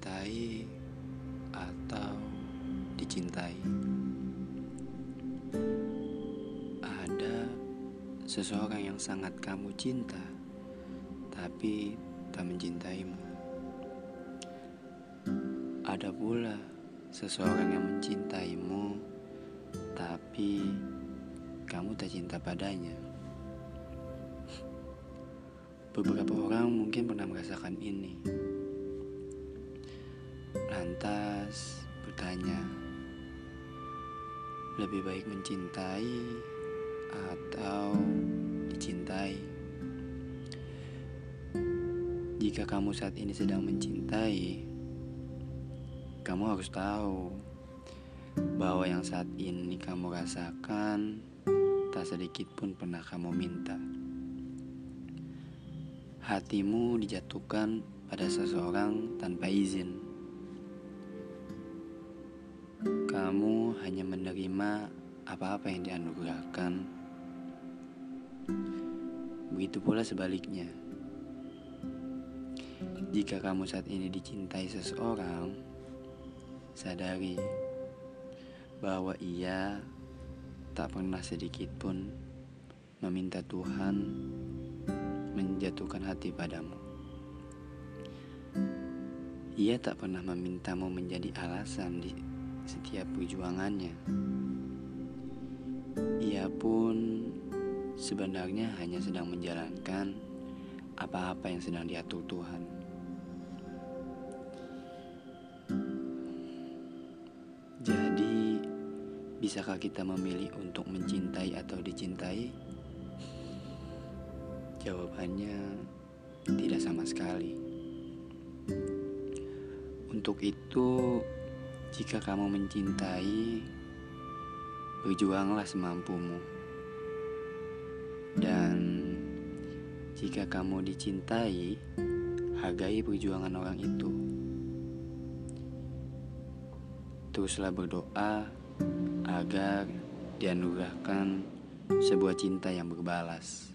mencintai atau dicintai. Ada seseorang yang sangat kamu cinta, tapi tak mencintaimu. Ada pula seseorang yang mencintaimu, tapi kamu tak cinta padanya. Beberapa orang mungkin pernah merasakan ini. Lantas bertanya, lebih baik mencintai atau dicintai. Jika kamu saat ini sedang mencintai, kamu harus tahu bahwa yang saat ini kamu rasakan tak sedikit pun pernah kamu minta. Hatimu dijatuhkan pada seseorang tanpa izin. Kamu hanya menerima apa-apa yang dianugerahkan. Begitu pula sebaliknya. Jika kamu saat ini dicintai seseorang, sadari bahwa ia tak pernah sedikit pun meminta Tuhan menjatuhkan hati padamu. Ia tak pernah memintamu menjadi alasan di setiap perjuangannya. Ia pun sebenarnya hanya sedang menjalankan apa-apa yang sedang diatur Tuhan. Jadi, bisakah kita memilih untuk mencintai atau dicintai? Jawabannya tidak sama sekali. Untuk itu, jika kamu mencintai, berjuanglah semampumu. Dan jika kamu dicintai, hargai perjuangan orang itu. Teruslah berdoa agar dianugerahkan sebuah cinta yang berbalas.